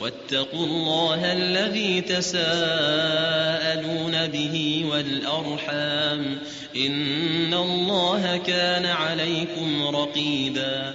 واتقوا الله الذي تساءلون به والأرحام إن الله كان عليكم رقيبا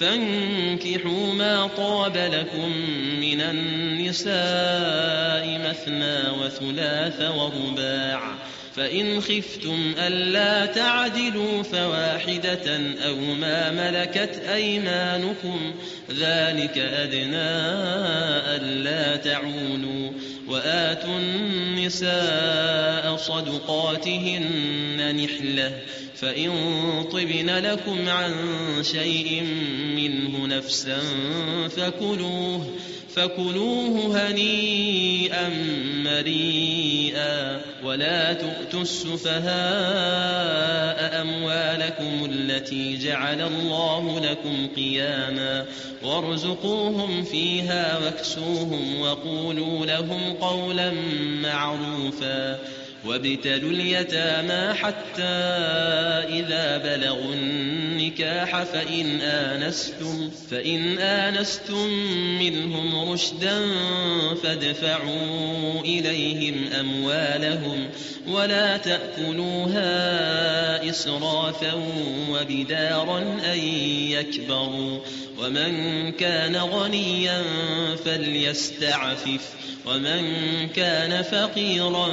فانكحوا ما طاب لكم من النساء مثنى وثلاث ورباع. فإن خفتم ألا تعدلوا فواحدة أو ما ملكت أيمانكم. ذلك أدنى ألا تعولوا. وآتوا النساء صدقاتهن نحلة فإن طبن لكم عن شيء منه نفسا فكلوه فكلوه هنيئا مريئا ولا تؤتوا السفهاء أموالكم التي جعل الله لكم قياما وارزقوهم فيها واكسوهم وقولوا لهم قولا معروفا وابتلوا اليتامى حتى إذا بلغوا النكاح فإن آنستم فإن آنستم منهم رشدا فادفعوا إليهم أموالهم ولا تأكلوها إسرافا وبدارا أن يكبروا ومن كان غنيا فليستعفف ومن كان فقيرا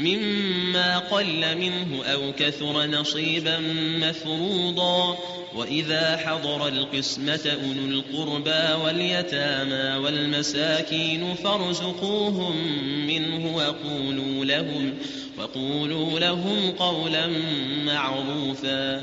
مما قل منه أو كثر نصيبا مفروضا. وإذا حضر القسمة أولو القربى واليتامى والمساكين فارزقوهم منه وقولوا لهم وقولوا لهم قولا معروفا.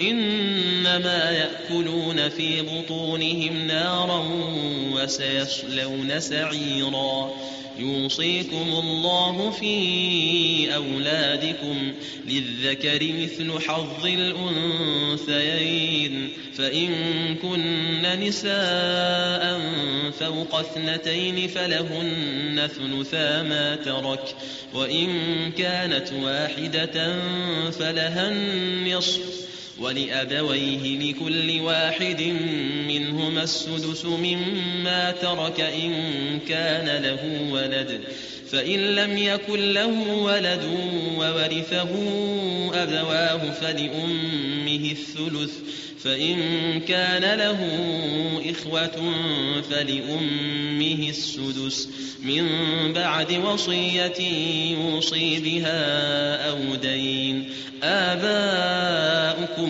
إنما يأكلون في بطونهم نارا وسيصلون سعيرا. يوصيكم الله في أولادكم للذكر مثل حظ الأنثيين. فإن كن نساء فوق اثنتين فلهن ثلثا ما ترك. وإن كانت واحدة فلها النصف. ولأبويه لكل واحد منهما السدس مما ترك إن كان له ولد. فإن لم يكن له ولد وورثه أبواه فلأمه الثلث. فإن كان له إخوة فلأمه السدس. من بعد وصية يوصي بها أو دين. آباؤكم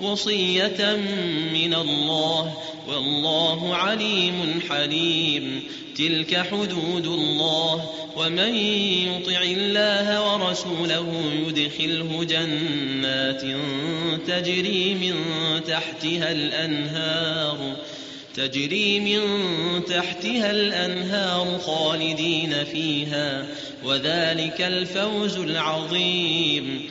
وصية من الله والله عليم حليم. تلك حدود الله ومن يطع الله ورسوله يدخله جنات تجري من تحتها الأنهار تجري من تحتها الأنهار خالدين فيها وذلك الفوز العظيم.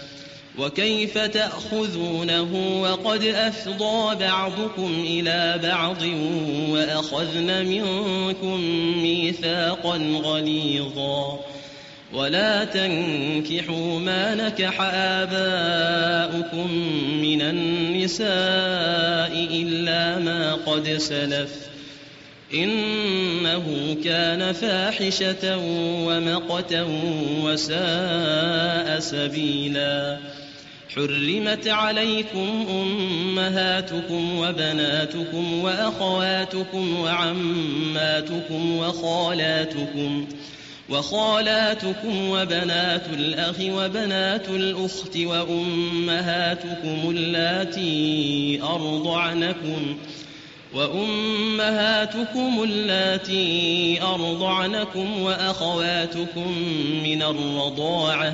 وكيف تأخذونه وقد أفضى بعضكم إلى بعض وأخذن منكم ميثاقا غليظا. ولا تنكحوا ما نكح آباؤكم من النساء إلا ما قد سلف. إنه كان فاحشة ومقتا وساء سبيلا. حرمت عليكم أمهاتكم وبناتكم وأخواتكم وعماتكم وخالاتكم وخالاتكم وبنات الأخ وبنات الأخت وأمهاتكم اللاتي أرضعنكم وأمهاتكم اللاتي أرضعنكم وأخواتكم من الرضاعة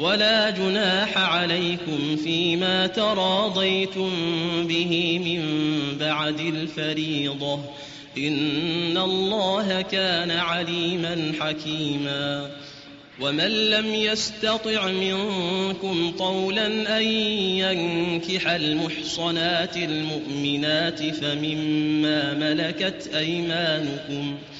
ولا جناح عليكم فيما تراضيتم به من بعد الفريضة. إن الله كان عليما حكيما. ومن لم يستطع منكم طولا أن ينكح المحصنات المؤمنات فمما ملكت أيمانكم ۖ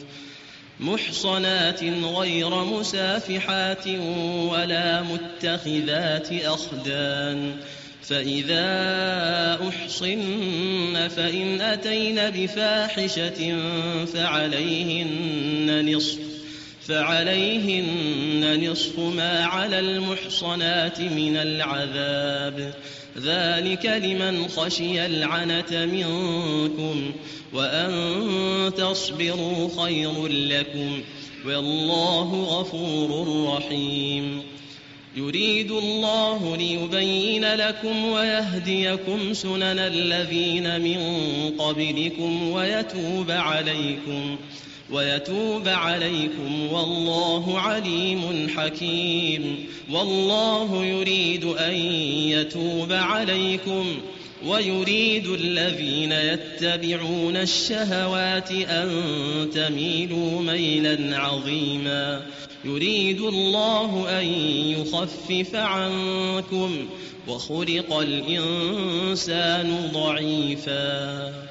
محصنات غير مسافحات ولا متخذات أخدان فإذا أحصن فإن أتين بفاحشة فعليهن نصف فعليهن نصف ما على المحصنات من العذاب ذلك لمن خشي العنة منكم وأن تصبروا خير لكم والله غفور رحيم يريد الله ليبين لكم ويهديكم سنن الذين من قبلكم ويتوب عليكم ويتوب عليكم والله عليم حكيم والله يريد أن يتوب عليكم ويريد الذين يتبعون الشهوات أن تميلوا ميلا عظيما يريد الله أن يخفف عنكم وخلق الإنسان ضعيفا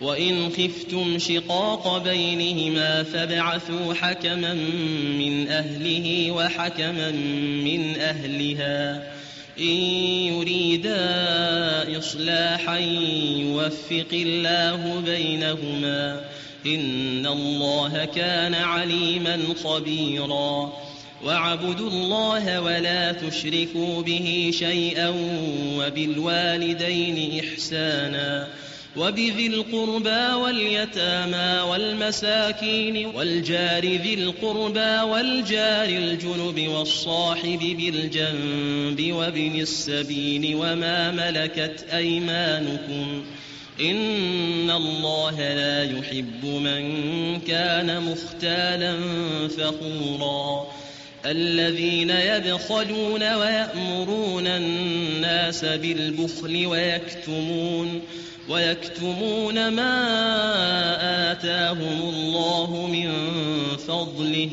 وإن خفتم شقاق بينهما فابعثوا حكما من أهله وحكما من أهلها. إن يريدا إصلاحا يوفق الله بينهما. إن الله كان عليما خبيرا. واعبدوا الله ولا تشركوا به شيئا وبالوالدين إحسانا. وبذي القربى واليتامى والمساكين والجار ذي القربى والجار الجنب والصاحب بالجنب وابن السبيل وما ملكت أيمانكم إن الله لا يحب من كان مختالا فخورا الذين يبخلون ويأمرون الناس بالبخل ويكتمون ويكتمون ما آتاهم الله من فضله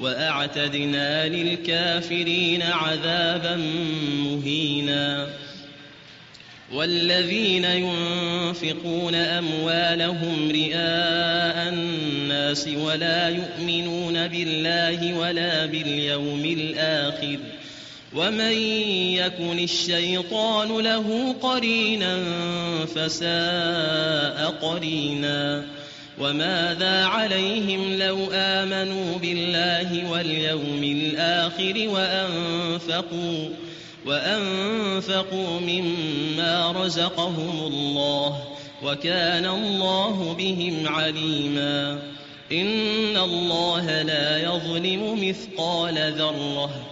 وأعتدنا للكافرين عذابا مهينا. والذين ينفقون أموالهم رئاء الناس ولا يؤمنون بالله ولا باليوم الآخر ومن يكن الشيطان له قرينا فساء قرينا وماذا عليهم لو آمنوا بالله واليوم الآخر وأنفقوا وأنفقوا مما رزقهم الله وكان الله بهم عليما إن الله لا يظلم مثقال ذرة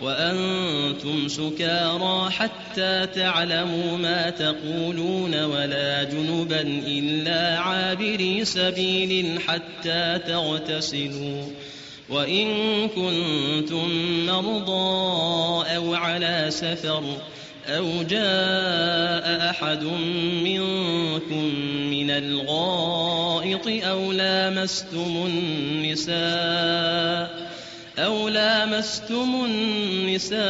وأنتم سكارى حتى تعلموا ما تقولون ولا جنبا إلا عابري سبيل حتى تغتسلوا وإن كنتم مرضى أو على سفر أو جاء أحد منكم من الغائط أو لامستم النساء أو لامستم النساء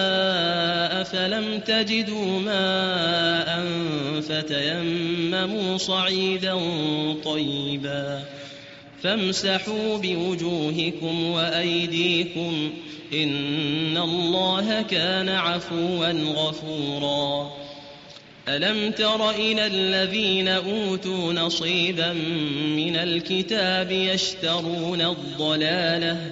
فلم تجدوا ماء فتيمموا صعيدا طيبا فامسحوا بوجوهكم وأيديكم إن الله كان عفوا غفورا ألم تر إلى الذين أوتوا نصيبا من الكتاب يشترون الضلاله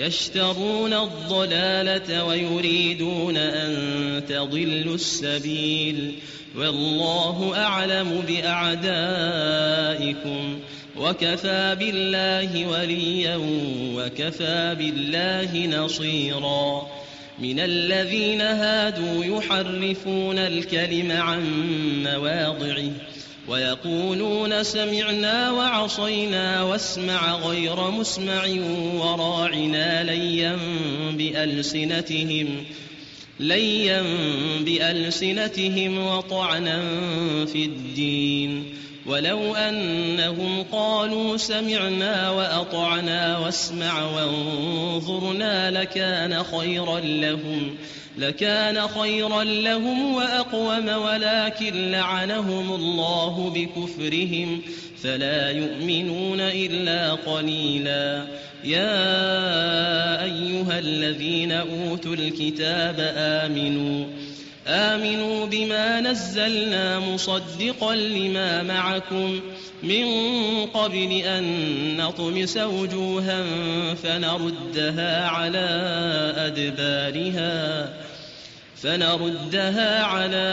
يشترون الضلالة ويريدون أن تضلوا السبيل. والله أعلم بأعدائكم. وكفى بالله وليا وكفى بالله نصيرا. من الذين هادوا يحرفون الكلم عن مواضعه. ويقولون سمعنا وعصينا واسمع غير مسمع وراعنا ليا بألسنتهم ليا بألسنتهم وطعنا في الدين. ولو أنهم قالوا سمعنا وأطعنا واسمع وانظرنا لكان خيرا لهم لكان خيرا لهم وأقوم ولكن لعنهم الله بكفرهم فلا يؤمنون إلا قليلا. يا أيها الذين أوتوا الكتاب آمنوا آمنوا بما نزلنا مصدقا لما معكم من قبل أن نطمس وجوها فنردها على أدبارها فنردها على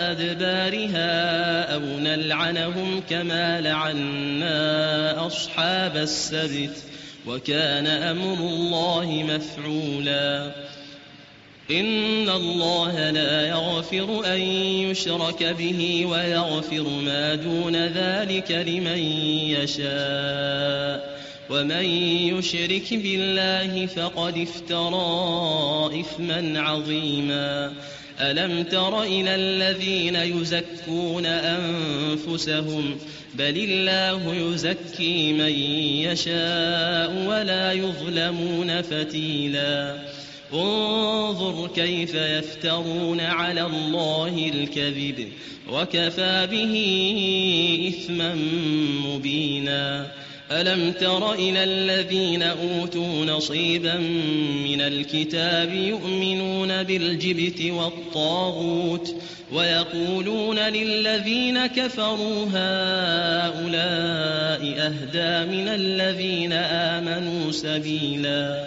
أدبارها أو نلعنهم كما لعنا أصحاب السبت وكان أمر الله مفعولا إن الله لا يغفر أن يشرك به ويغفر ما دون ذلك لمن يشاء ومن يشرك بالله فقد افترى إثما عظيما ألم تر إلى الذين يزكون أنفسهم بل الله يزكي من يشاء ولا يظلمون فتيلا انظر كيف يفترون على الله الكذب وكفى به إثما مبينا. ألم تر إلى الذين أوتوا نصيبا من الكتاب يؤمنون بالجبت والطاغوت ويقولون للذين كفروا هؤلاء أهدى من الذين آمنوا سبيلا.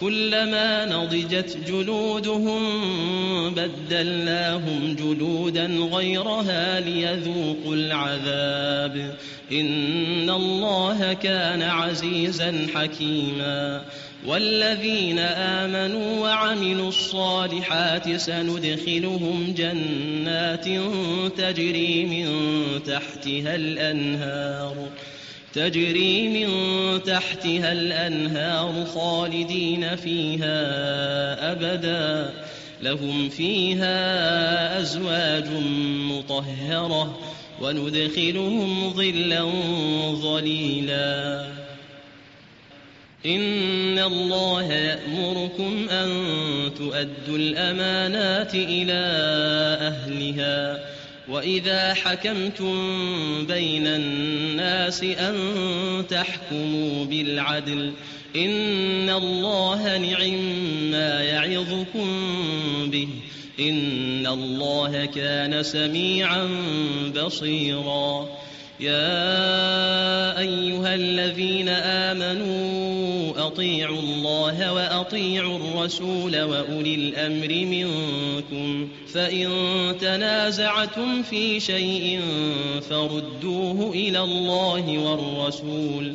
كلما نضجت جلودهم بدلناهم جلودا غيرها ليذوقوا العذاب. إن الله كان عزيزا حكيما. والذين آمنوا وعملوا الصالحات سندخلهم جنات تجري من تحتها الأنهار. تجري من تحتها الأنهار خالدين فيها أبدا. لهم فيها أزواج مطهرة وندخلهم ظلا ظليلا. إن الله يأمركم أن تؤدوا الأمانات إلى أهلها. وإذا حكمتم بين الناس أن تحكموا بالعدل إن الله نعم ما يعظكم به إن الله كان سميعا بصيرا يا أيها الذين آمنوا أطيعوا الله وأطيعوا الرسول وأولي الأمر منكم فإن تنازعتم في شيء فردوه إلى الله والرسول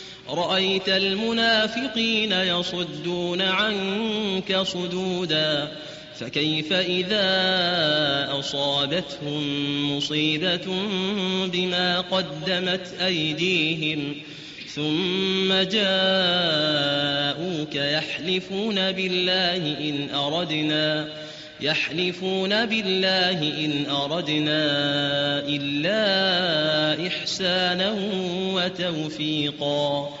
رأيت المنافقين يصدون عنك صدودا فكيف إذا أصابتهم مصيبة بما قدمت أيديهم؟ ثم جاءوك يحلفون بالله إن أردنا يحلفون بالله إن أردنا إلا إحسانا وتوفيقا.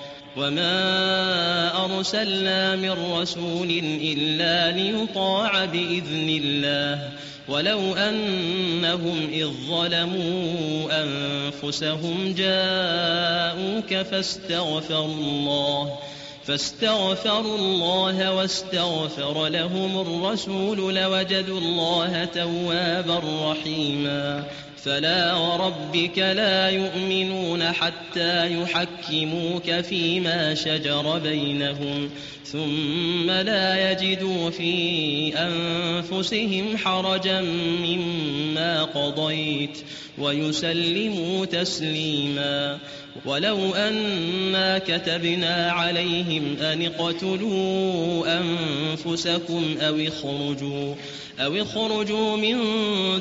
وما أرسلنا من رسول إلا ليطاع بإذن الله ولو أنهم إذ ظلموا أنفسهم جاءوك فاستغفروا الله فاستغفروا الله واستغفر لهم الرسول لوجدوا الله توابا رحيما فلا وربك لا يؤمنون حتى يحكموك فيما شجر بينهم ثم لا يجدوا في أنفسهم حرجا مما قضيت ويسلموا تسليما ولو أنا كتبنا عليهم أن اقتلوا أنفسكم أو اخرجوا أو اخرجوا من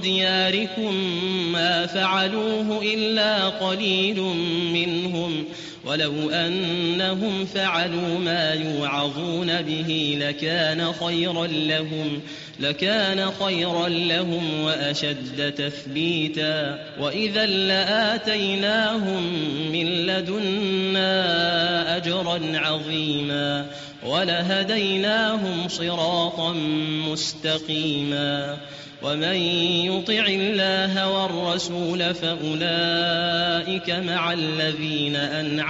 دياركم ما فعلوه إلا قليل منهم ولو أنهم فعلوا ما يوعظون به لكان خيرا لهم لكان خيرا لهم وأشد تثبيتا. وإذا لآتيناهم من لدنا أجرا عظيما ولهديناهم صراطا مستقيما. ومن يطع الله والرسول فأولئك مع الذين أنعم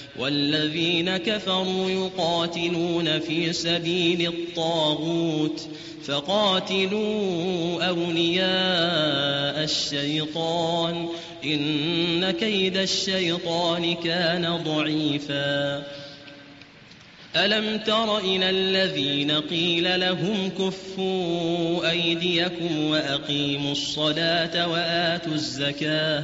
والذين كفروا يقاتلون في سبيل الطاغوت فقاتلوا أولياء الشيطان إن كيد الشيطان كان ضعيفاً. ألم تر إلى الذين قيل لهم كفوا أيديكم وأقيموا الصلاة وآتوا الزكاة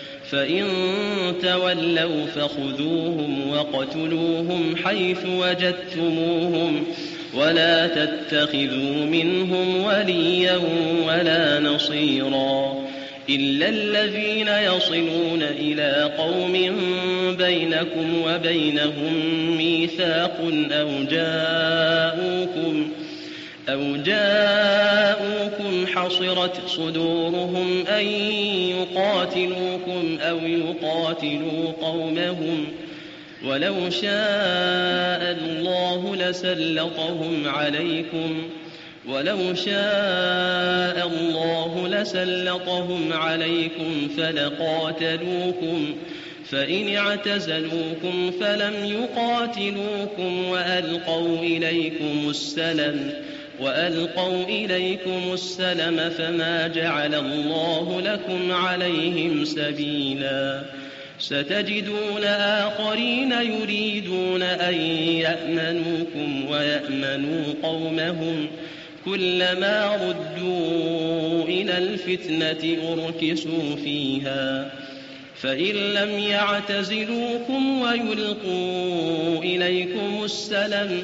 فإن تولوا فخذوهم وقتلوهم حيث وجدتموهم ولا تتخذوا منهم وليا ولا نصيرا إلا الذين يصلون إلى قوم بينكم وبينهم ميثاق أو جاءوكم أو جاءوكم حصرت صدورهم أن يقاتلوكم أو يقاتلوا قومهم ولو شاء الله لسلطهم عليكم ولو شاء الله لسلطهم عليكم فلقاتلوكم فإن اعتزلوكم فلم يقاتلوكم وألقوا إليكم السلم وألقوا إليكم السلم فما جعل الله لكم عليهم سبيلا. ستجدون آخرين يريدون أن يأمنوكم ويأمنوا قومهم. كلما ردوا إلى الفتنة أركسوا فيها. فإن لم يعتزلوكم ويلقوا إليكم السلم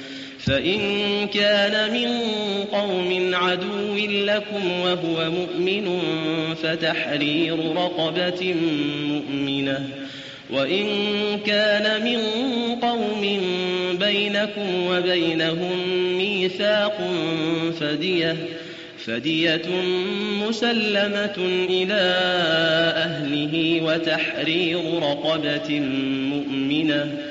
فإن كان من قوم عدو لكم وهو مؤمن فتحرير رقبة مؤمنة. وإن كان من قوم بينكم وبينهم ميثاق فدية فدية مسلمة إلى أهله وتحرير رقبة مؤمنة.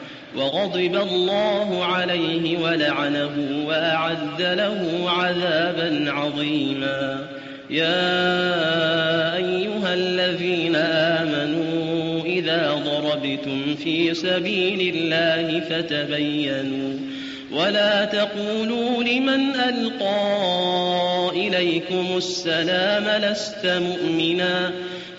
وغضب الله عليه ولعنه وأعد له عذابا عظيما. يا أيها الذين آمنوا إذا ضربتم في سبيل الله فتبينوا ولا تقولوا لمن ألقى إليكم السلام لست مؤمنا.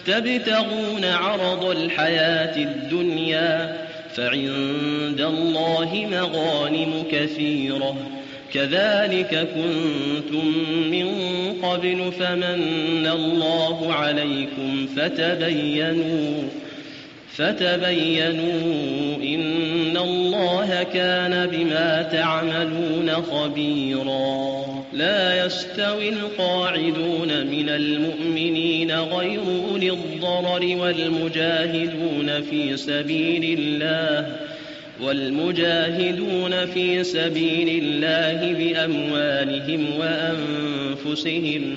تبتغون عرض الحياة الدنيا فعند الله مغانم كثيرة. كذلك كنتم من قبل فمن الله عليكم فتبينوا. فتبينوا إن الله كان بما تعملون خبيرا. لا يستوي القاعدون من المؤمنين غير أولي الضرر والمجاهدون في سبيل الله والمجاهدون في سبيل الله بأموالهم وأنفسهم.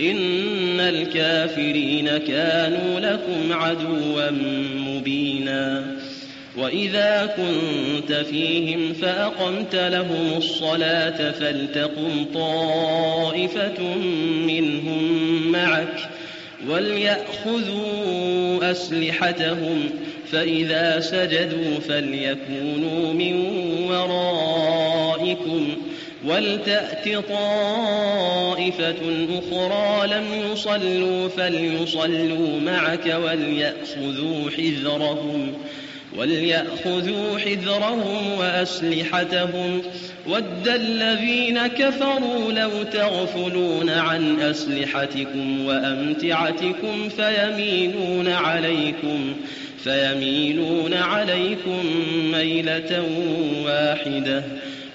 إن الكافرين كانوا لكم عدوا مبينا. وإذا كنت فيهم فأقمت لهم الصلاة فلتقم طائفة منهم معك وليأخذوا أسلحتهم فإذا سجدوا فليكونوا من ورائكم. ولتأت طائفة أخرى لم يصلوا فليصلوا معك وليأخذوا حذرهم وليأخذوا حذرهم وأسلحتهم. ود الذين كفروا لو تغفلون عن أسلحتكم وأمتعتكم فيميلون عليكم فيميلون عليكم ميلة واحدة.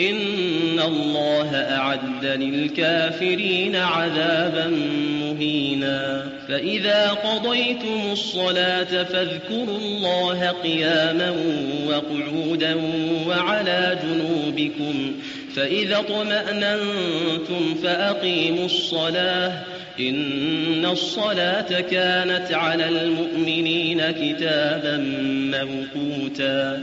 إن الله أعد للكافرين عذابا مهينا فإذا قضيتم الصلاة فاذكروا الله قياما وقعودا وعلى جنوبكم فإذا اطمأننتم فأقيموا الصلاة إن الصلاة كانت على المؤمنين كتابا موقوتا